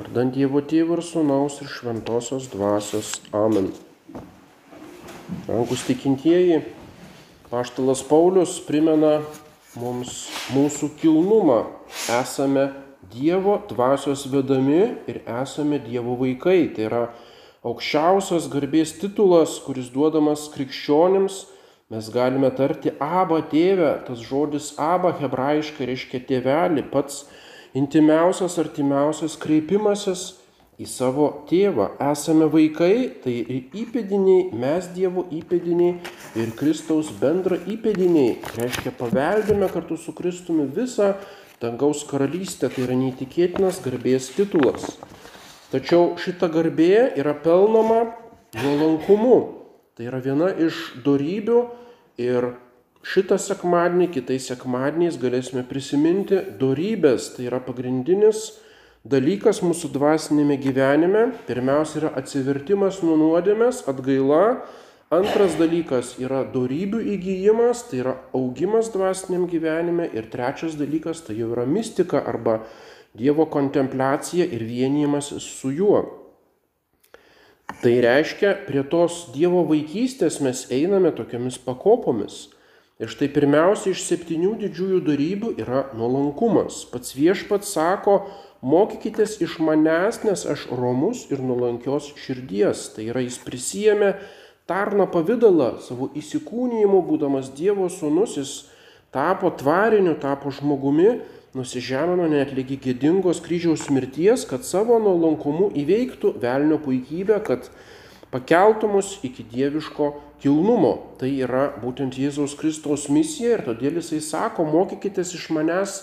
Vardant Dievo Tėvų ir Sūnaus ir Šventosios Dvasios. Amen. Rankus tikintieji, Paštalas Paulius primena mums mūsų kilnumą. Esame Dievo dvasios vedami ir esame Dievo vaikai. Tai yra aukščiausias garbės titulas, kuris duodamas krikščionims. Mes galime tarti Aba tėvę, tas žodis Aba hebrajiškai reiškia tėvelį, pats intimiausias, artimiausias kreipimasis į savo tėvą. Esame vaikai, tai ir įpėdiniai, mes Dievo įpėdiniai ir Kristaus bendra įpėdiniai. Reiškia, paveldime kartu su Kristumi visą dangaus karalystę, tai yra neįtikėtinas garbės titulas. Tačiau šita garbė yra pelnoma nuolankumu. Tai yra viena iš darybių ir Šitą sekmadienį, kitais sekmadieniais galėsime prisiminti darybės, tai yra pagrindinis dalykas mūsų dvasinėme gyvenime. Pirmiausia yra atsivertimas nuo nuodėmės, atgaila. Antras dalykas yra darybių įgyjimas, tai yra augimas dvasiniam gyvenime. Ir trečias dalykas tai jau yra mistika arba Dievo kontempliacija ir vienijimas su juo. Tai reiškia, prie tos Dievo vaikystės mes einame tokiamis pakopomis. Ir štai pirmiausia iš septynių didžiųjų darybių yra nuolankumas. Pats viešpats sako, mokykitės iš manęs, nes aš romus ir nuolankios širdies. Tai yra jis prisijėmė tarno pavydalą savo įsikūnyjimu, būdamas Dievo sūnus, jis tapo tvariniu, tapo žmogumi, nusižemino net lygi gėdingos kryžiaus mirties, kad savo nuolankumu įveiktų velnio puikybę, kad pakeltų mus iki dieviško kilnumo. Tai yra būtent Jėzaus Kristaus misija ir todėl jisai sako, mokykitės iš manęs,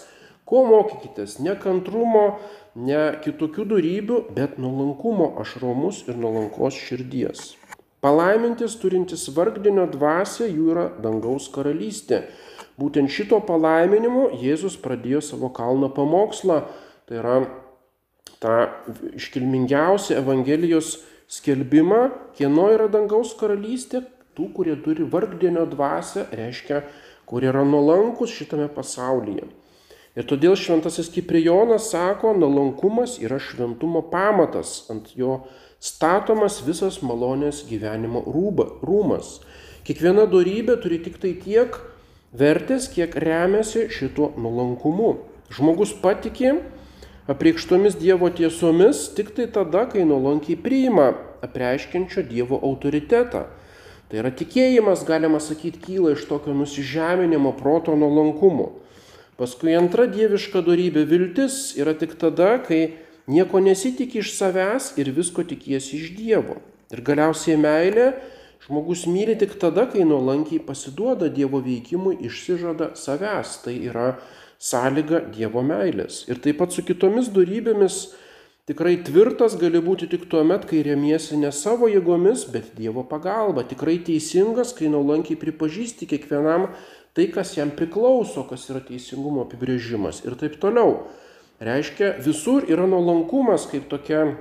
ko mokykitės? Ne kantrumo, ne kitokių darybių, bet nuolankumo, aš romus ir nuolankos širdies. Palaimintis turintis vargdinio dvasę jų yra dangaus karalystė. Būtent šito palaiminimu Jėzus pradėjo savo kalno pamokslą. Tai yra tą iškilmingiausią Evangelijos skelbimą, kieno yra dangaus karalystė, tų, kurie turi vargdienio dvasę, reiškia, kurie yra nuolankus šitame pasaulyje. Ir todėl šventasis Kiprijonas sako, nuolankumas yra šventumo pamatas, ant jo statomas visas malonės gyvenimo rūba, rūmas. Kiekviena darybė turi tik tai tiek vertės, kiek remiasi šituo nuolankumu. Žmogus patikė, apreikštomis Dievo tiesomis tik tai tada, kai nuolankiai priima apreiškiančio Dievo autoritetą. Tai yra tikėjimas, galima sakyti, kyla iš tokio nusižeminimo proto nuolankumo. Paskui antra dieviška darybė viltis yra tik tada, kai nieko nesitikė iš savęs ir visko tikiesi iš Dievo. Ir galiausiai meilė žmogus myli tik tada, kai nuolankiai pasiduoda Dievo veikimui, išsižada savęs. Tai yra sąlyga Dievo meilės. Ir taip pat su kitomis darybėmis tikrai tvirtas gali būti tik tuo met, kai remiesi ne savo jėgomis, bet Dievo pagalba. Tikrai teisingas, kai nuolankiai pripažįsti kiekvienam tai, kas jam priklauso, kas yra teisingumo apibrėžimas ir taip toliau. Reiškia, visur yra nuolankumas kaip, tokia,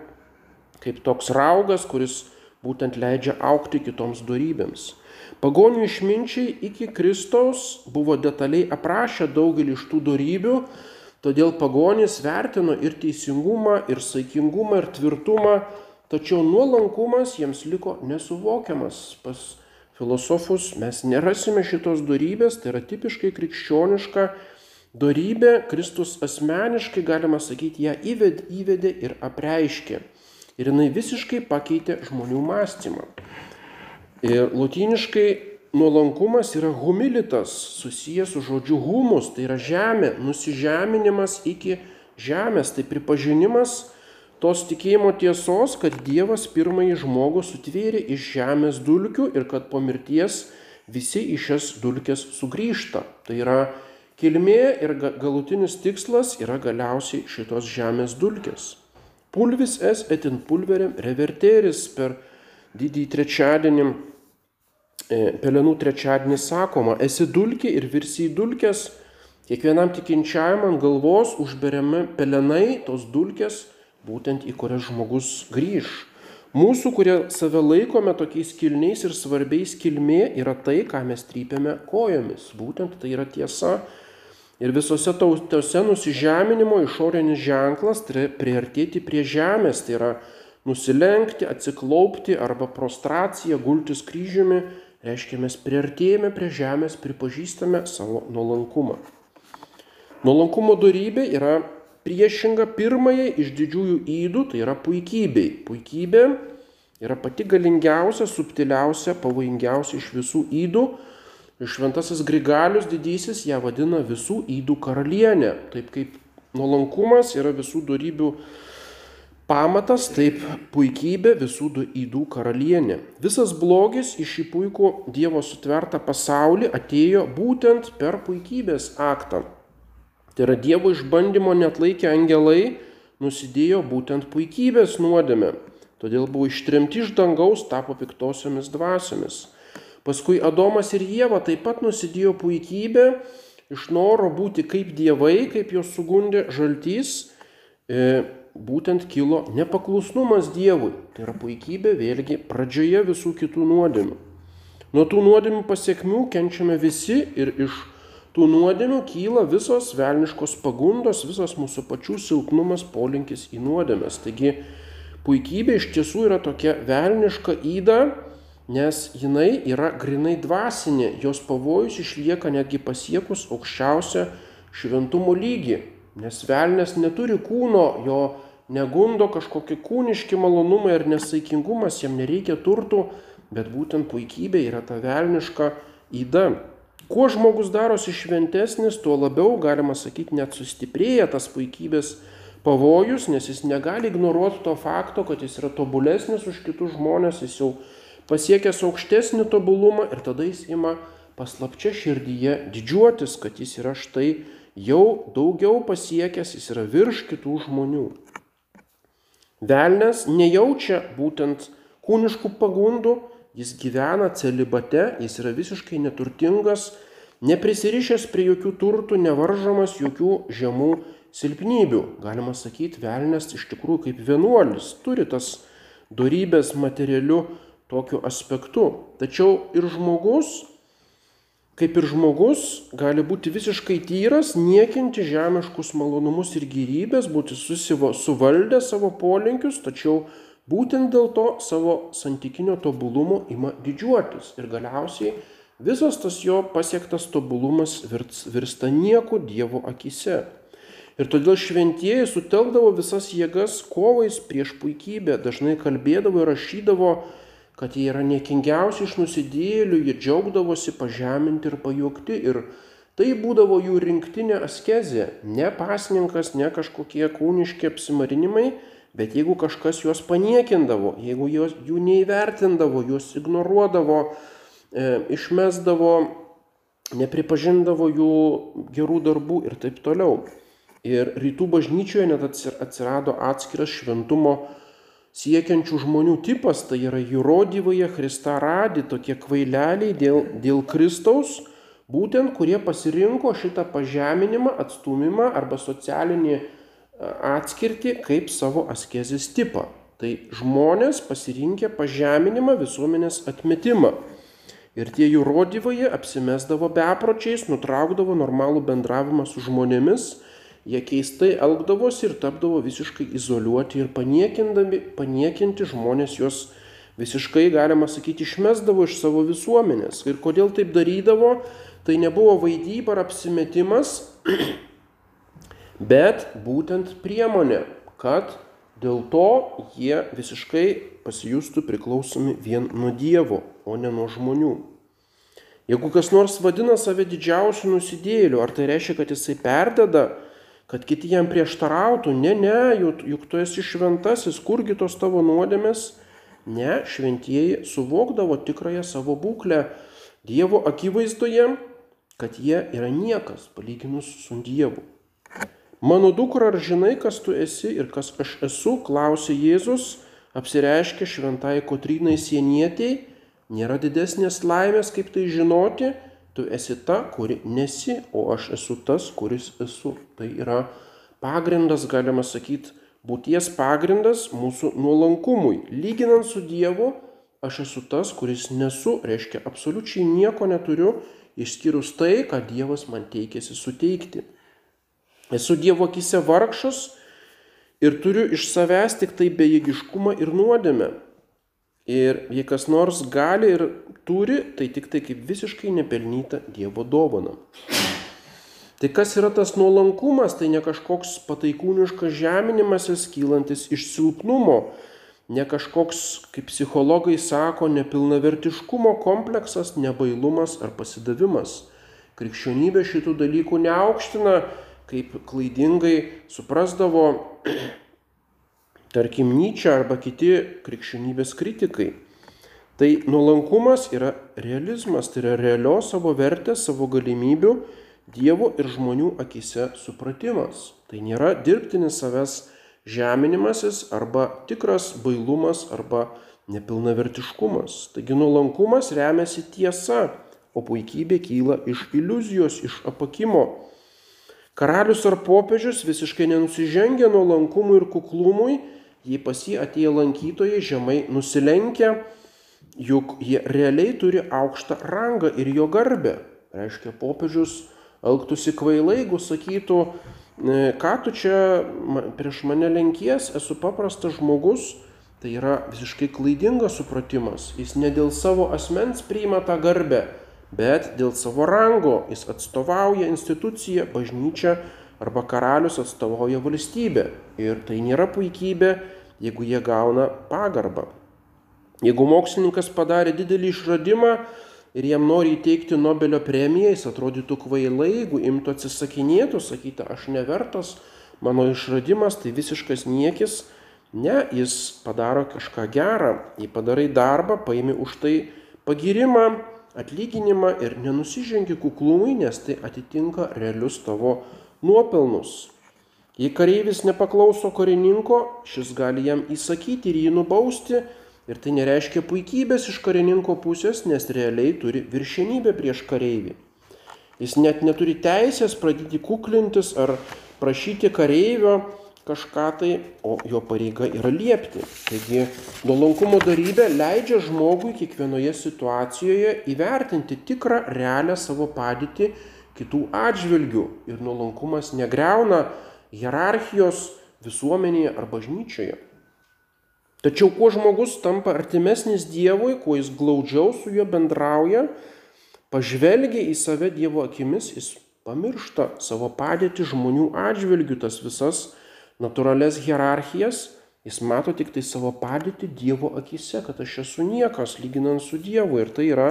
kaip toks raugas, kuris būtent leidžia aukti kitoms darybėms. Pagonių išminčiai iki Kristaus buvo detaliai aprašę daugelį iš tų darybių, todėl pagonys vertino ir teisingumą, ir saikingumą, ir tvirtumą, tačiau nuolankumas jiems liko nesuvokiamas. Pas filosofus mes nerasime šitos darybės, tai yra tipiškai krikščioniška darybė, Kristus asmeniškai, galima sakyti, ją įvedė, ir apreiškė. Ir jinai visiškai pakeitė žmonių mąstymą. Ir lotyniškai nuolankumas yra humilitas, susijęs su žodžiu humus, tai yra žemė, nusižeminimas iki žemės, tai pripažinimas tos tikėjimo tiesos, kad Dievas pirmąjį žmogų sutvėrė iš žemės dulkių ir kad po mirties visi į šias dulkes sugrįžta. Tai yra kilmė ir galutinis tikslas yra galiausiai šitos žemės dulkės. Pulvis es etin pulverėm reverteris per didįjį trečiadienį, e, pelenų trečiadienį sakoma, esi dulkė ir virsi į dulkės, kiekvienam tikinčiajam ant galvos užberiami pelenai, tos dulkės, būtent į kurias žmogus grįž. Mūsų, kurie save laikome tokiais kilniais ir svarbiais kilmė, yra tai, ką mes trypiame kojomis. Būtent tai yra tiesa. Ir visose tautose nusižeminimo išorinis ženklas tai priartėti prie žemės, tai yra nusilenkti, atsiklaupti arba prostracija, gultis kryžiumi, reiškia mes priartėjame prie žemės, pripažįstame savo nuolankumą. Nuolankumo darybė yra priešinga pirmajai iš didžiųjų įdų, tai yra puikybei. Puikybė yra pati galingiausia, subtiliausia, pavojingiausia iš visų įdų. Šventasis Grigalius didysis ją vadina visų įdų karalienė. Taip kaip nuolankumas yra visų darybių pamatas, taip puikybė visų įdų karalienė. Visas blogis į šį puikų Dievo sutvertą pasaulį atėjo būtent per puikybės aktą. Tai yra Dievo išbandymo net laikę angelai nusidėjo būtent puikybės nuodėme. Todėl buvo ištrimti iš dangaus, tapo piktosiomis dvasiomis. Paskui Adomas ir Jėva taip pat nusidėjo puikybę iš noro būti kaip dievai, kaip jos sugundė žaltys, e, būtent kilo nepaklusnumas Dievui. Tai yra puikybė vėlgi pradžioje visų kitų nuodėmių. Nuo tų nuodėmių pasiekmių kenčiame visi ir iš tų nuodėmių kyla visos velniškos pagundos, visas mūsų pačių silpnumas, polinkis į nuodėmės. Taigi puikybė iš tiesų yra tokia velniška įda, nes jinai yra grinai dvasinė, jos pavojus išlieka netgi pasiekus aukščiausią šventumo lygį, nes velnės neturi kūno, jo negundo kažkokie kūniški malonumai ar nesaikingumas, jam nereikia turtų, bet būtent puikybė yra ta velniška įda. Kuo žmogus darosi šventesnis, tuo labiau, galima sakyti, net sustiprėja tas puikybės pavojus, nes jis negali ignoruoti to fakto, kad jis yra tobulesnis už kitus žmonės, jis jau pasiekęs aukštesnį tobulumą ir tada jis ima paslapčia širdyje didžiuotis, kad jis yra štai jau daugiau pasiekęs, jis yra virš kitų žmonių. Velnes nejaučia būtent kūniškų pagundų, jis gyvena celibate, jis yra visiškai neturtingas, neprisirišęs prie jokių turtų, nevaržomas jokių žemų silpnybių. Galima sakyti, velnes iš tikrųjų kaip vienuolis turi tas darybės materialiu tokiu aspektu. Tačiau ir žmogus kaip ir žmogus, gali būti visiškai tyras, niekinti žemiškus malonumus ir gyrybės, būti susivo, suvaldę savo polinkius, tačiau būtent dėl to savo santykinio tobulumo ima didžiuotis. Ir galiausiai visas tas jo pasiektas tobulumas virsta nieku Dievo akise. Ir todėl šventieji sutelkdavo visas jėgas kovais prieš puikybę, dažnai kalbėdavo ir rašydavo, kad jie yra niekingiausi iš nusidėlių, jie džiaugdavosi pažeminti ir pajokti. Ir tai būdavo jų rinktinė askezė, ne pasninkas, ne kažkokie kūniški apsimarinimai, bet jeigu kažkas juos paniekindavo, jeigu juos, jų neįvertindavo, juos ignoruodavo, e, išmesdavo, nepripažindavo jų gerų darbų ir taip toliau. Ir rytų bažnyčioje net atsirado atskiras šventumo siekiančių žmonių tipas, tai yra įrodyvoje Krista radi, tokie kvaileliai dėl, dėl Kristaus, būtent kurie pasirinko šitą pažeminimą, atstumimą arba socialinį atskirti kaip savo askezės tipą. Tai žmonės pasirinkę pažeminimą, visuomenės atmetimą. Ir tie jų rodyvoje apsimesdavo bepročiais, nutraukdavo normalų bendravimą su žmonėmis, Jie keistai elgdavosi ir tapdavo visiškai izoliuoti ir paniekinti žmonės juos visiškai, galima sakyti, išmesdavo iš savo visuomenės. Ir kodėl taip darydavo, tai nebuvo vaidyba ar apsimetimas, bet būtent priemonė, kad dėl to jie visiškai pasijustų priklausomi vien nuo Dievo, o ne nuo žmonių. Jeigu kas nors vadina save didžiausiu nusidėliu, ar tai reiškia, kad jisai perdeda kad kiti jam prieštarautų, ne, ne, juk, juk tu esi šventasis, kurgi tos tavo nuodėmės. Ne, šventieji suvokdavo tikrąją savo būklę Dievo akivaizdoje, kad jie yra niekas palyginus su Dievu. Mano dukra, ar žinai, kas tu esi ir kas aš esu, klausė Jėzus, apsireiškė šventai Kotrynai sienietiai, nėra didesnės laimės, kaip tai žinoti, Tu esi ta, kuri nesi, o aš esu tas, kuris esu. Tai yra pagrindas, galima sakyti, būties pagrindas mūsų nuolankumui. Lyginant su Dievu, aš esu tas, kuris nesu, reiškia, absoliučiai nieko neturiu išskyrus tai, ką Dievas man teikėsi suteikti. Esu Dievo akise vargšas ir turiu iš savęs tik tai bejėgiškumą ir nuodėmę. Ir jei kas nors gali ir turi, tai tik tai kaip visiškai nepelnyta Dievo dovana. Tai kas yra tas nuolankumas, tai ne kažkoks pataikūniškas žeminimasis kylantis iš silpnumo, ne kažkoks, kaip psichologai sako, nepilnavertiškumo kompleksas, nebailumas ar pasidavimas. Krikščionybė šitų dalykų neaukština, kaip klaidingai suprasdavo, tarkim, Nyčia arba kiti krikščionybės kritikai. Tai nuolankumas yra realizmas, tai yra realios savo vertės, savo galimybių Dievo ir žmonių akise supratimas. Tai nėra dirbtinis savęs žeminimasis arba tikras bailumas arba nepilnavertiškumas. Taigi nuolankumas remiasi tiesa, o puikybė kyla iš iliuzijos, iš apakimo. Karalius ar popiežius visiškai nenusižengia nuolankumui ir kuklumui, jei pas jį atėję lankytojai žemai nusilenkia, juk jie realiai turi aukštą rangą ir jo garbę. Reiškia, popiežius elgtųsi kvailai, jeigu sakytų, E, ką tu čia prieš mane lenkies, esu paprastas žmogus, tai yra visiškai klaidingas supratimas. Jis ne dėl savo asmens priima tą garbę, bet dėl savo rango. Jis atstovauja instituciją, bažnyčią arba karalius atstovauja valstybę. Ir tai nėra puikybė, jeigu jie gauna pagarbą. Jeigu mokslininkas padarė didelį išradimą, ir jam nori įteikti Nobelio premiją, jis atrodytų kvailai, jeigu imtų atsisakinėtų, sakytų, aš nevertas, mano išradimas tai visiškas niekis. Ne, jis padaro kažką gerą, jį padarai darbą, paimi už tai pagirimą, atlyginimą ir nenusižengi kuklumui, nes tai atitinka realius tavo nuopelnus. Jei kareivis nepaklauso karininko, šis gali jam įsakyti ir jį nubausti, Ir tai nereiškia puikybės iš karininko pusės, nes realiai turi viršenybę prieš kareivį. Jis net neturi teisės pradėti kuklintis ar prašyti kareivio kažką tai, o jo pareiga yra liepti. Taigi nuolankumo darybė leidžia žmogui kiekvienoje situacijoje įvertinti tikrą realią savo padėtį kitų atžvilgių. Ir nuolankumas negreuna hierarchijos visuomenėje ar bažnyčioje. Tačiau kuo žmogus tampa artimesnis Dievui, kuo jis glaudžiau su juo bendrauja, pažvelgia į save Dievo akimis, jis pamiršta savo padėtį žmonių atžvilgių, tas visas natūrales hierarchijas, jis mato tik tai savo padėtį Dievo akise, kad aš esu niekas lyginant su Dievu ir tai yra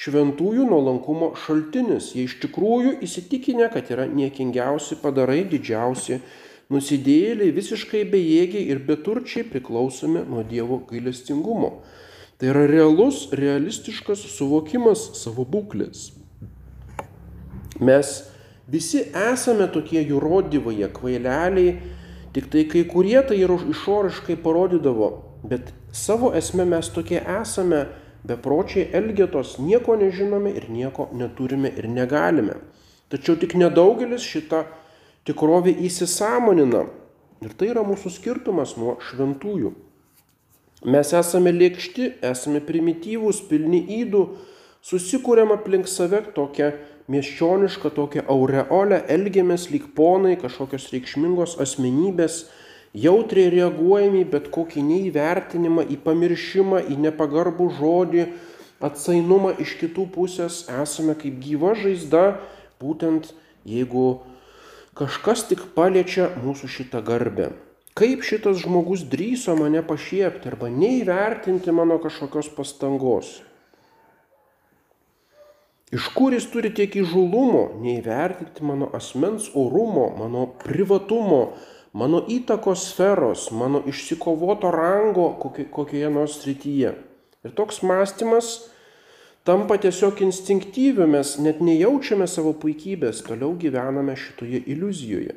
šventųjų nuolankumo šaltinis. Jie iš tikrųjų įsitikinę, kad yra niekingiausi padarai, didžiausi nusidėjėliai visiškai bejėgiai ir beturčiai priklausomi nuo Dievo gailestingumo. Tai yra realus, realistiškas suvokimas savo būklės. Mes visi esame tokie jurodivai, kvaileliai, tik tai kai kurie tai ir išoriškai parodydavo, bet savo esme mes tokie esame, bepročiai elgetos, nieko nežinome ir nieko neturime ir negalime. Tačiau tik nedaugelis šitą tikrovė įsisamonina. Ir tai yra mūsų skirtumas nuo šventųjų. Mes esame lėkšti, esame primityvūs, pilni įdų, susikūrėm aplink save tokią miesčionišką, tokią aureolę, elgiamės lyg ponai, kažkokios reikšmingos asmenybės, jautriai reaguojame į bet kokį neįvertinimą, į pamiršimą, į nepagarbų žodį, atsainumą iš kitų pusės, esame kaip gyva žaizda, būtent jeigu kažkas tik paliečia mūsų šitą garbę. Kaip šitas žmogus drįso mane pašiepti arba neįvertinti mano kažkokios pastangos. Iš kur jis turi tiek įžulumo neįvertinti mano asmens orumo, mano privatumo, mano įtakos sferos, mano išsikovoto rango kokioje nors srityje. Ir toks mąstymas tampa tiesiog instinktyviu, mes net nejaučiame savo puikybės, toliau gyvename šitoje iliuzijoje.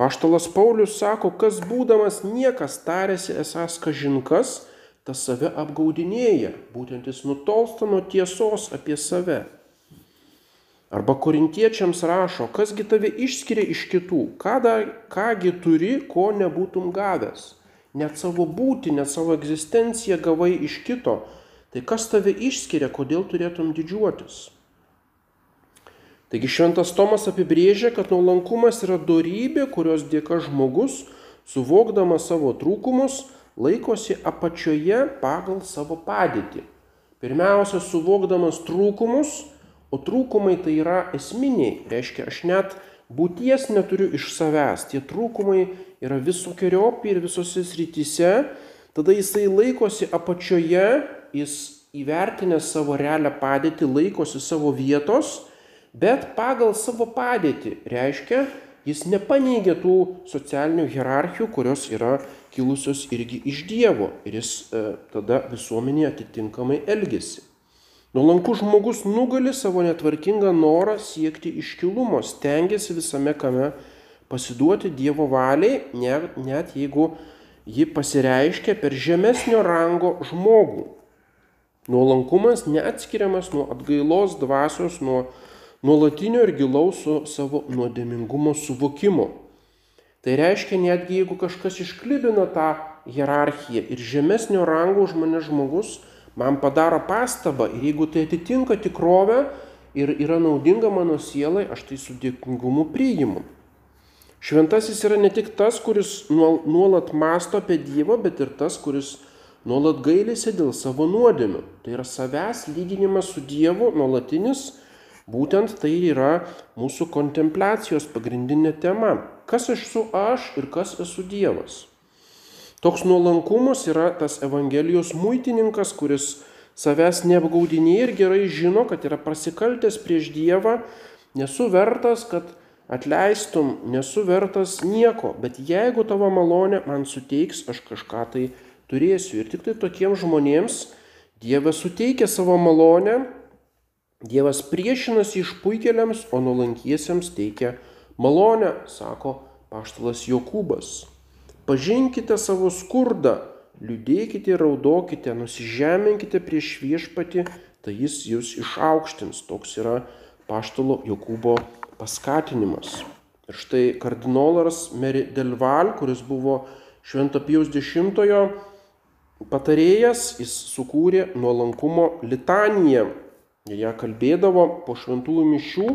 Paštalas Paulius sako, kas būdamas niekas tarėsi esas kažinkas, tas save apgaudinėja, būtent jis nutolsta nuo tiesos apie save. Arba korintiečiams rašo, kasgi tave išskiria iš kitų, ką dar, kągi turi, ko nebūtum gavęs. Net savo būti, net savo egzistenciją gavai iš kito, Tai kas tave išskiria, kodėl turėtum didžiuotis? Taigi šventas Tomas apibrėžia, kad nuolankumas yra darybė, kurios dėka žmogus, suvokdamas savo trūkumus, laikosi apačioje pagal savo padėtį. Pirmiausia, suvokdamas trūkumus, o trūkumai tai yra esminiai, reiškia, aš net būties neturiu iš savęs, tie trūkumai yra visokiojopi ir visose srityse, tada jisai laikosi apačioje, jis įvertinęs savo realią padėtį, laikosi savo vietos, bet pagal savo padėtį reiškia, jis nepaneigia tų socialinių hierarchijų, kurios yra kilusios irgi iš Dievo. Ir jis e, tada visuomenėje atitinkamai elgesi. Nuolankus žmogus nugali savo netvarkingą norą siekti iškilumo, stengiasi visame kame pasiduoti Dievo valiai, net, net jeigu ji pasireiškia per žemesnio rango žmogų. Nuolankumas neatskiriamas nuo atgailos dvasios, nuo nuolatinio ir gilaus savo nuodėmingumo suvokimo. Tai reiškia, netgi jeigu kažkas išklibina tą hierarchiją ir žemesnio rango už mane žmogus man padaro pastabą ir jeigu tai atitinka tikrovę ir yra naudinga mano sielai, aš tai su dėkingumu priimu. Šventasis yra ne tik tas, kuris nuolat masto apie Dievą, bet ir tas, kuris nuolat gailisi dėl savo nuodėmių. Tai yra savęs lyginimas su Dievu, nuolatinis Būtent tai yra mūsų kontempliacijos pagrindinė tema. Kas esu aš ir kas esu Dievas. Toks nuolankumas yra tas Evangelijos muitininkas, kuris savęs neapgaudinėja ir gerai žino, kad yra prasikaltęs prieš Dievą, nesu vertas, kad atleistum, nesu vertas nieko, bet jeigu tavo malonė man suteiks, aš kažką tai turėsiu. Ir tik tai tokiems žmonėms Dievas suteikia savo malonę Dievas priešinasi išpuikeliams, o nuolankiesiems teikia malonę, sako paštalas Jokūbas. Pažinkite savo skurdą, liūdėkite ir raudokite, nusižeminkite prieš viešpati, tai jis jūs išaukštins. Toks yra paštalo Jokūbo paskatinimas. Ir štai kardinolas Meri Delval, kuris buvo Švento Pijaus X patarėjas, jis sukūrė nuolankumo litaniją ją kalbėdavo po šventųjų mišių,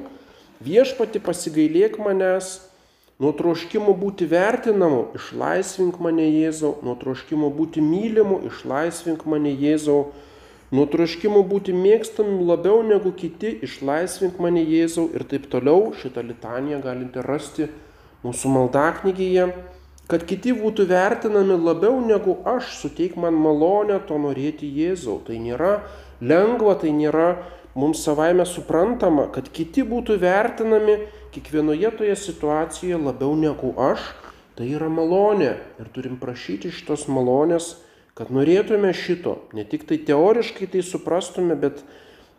viešpati pasigailėk manęs, nuo troškimo būti vertinamu, išlaisvink mane Jėzau, nuo troškimo būti mylimu, išlaisvink mane Jėzau, nuo troškimo būti mėgstamu labiau negu kiti, išlaisvink mane Jėzau ir taip toliau. Šitą litaniją galite rasti mūsų maldaknygėje, kad kiti būtų vertinami labiau negu aš, suteik man malonę to norėti Jėzau. Tai nėra lengva, tai nėra mums savaime suprantama, kad kiti būtų vertinami kiekvienoje toje situacijoje labiau negu aš, tai yra malonė ir turim prašyti šitos malonės, kad norėtume šito, ne tik tai teoriškai tai suprastume, bet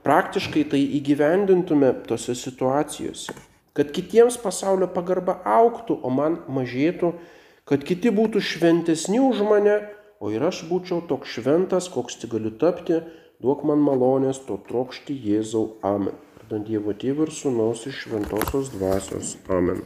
praktiškai tai įgyvendintume tose situacijose. Kad kitiems pasaulio pagarba auktų, o man mažėtų, kad kiti būtų šventesni už mane, o ir aš būčiau toks šventas, koks tik galiu tapti, duok man malonės to trokšti Jėzau. Amen. Vardant Dievo Tėvų ir Sūnaus iš Šventosios Dvasios. Amen.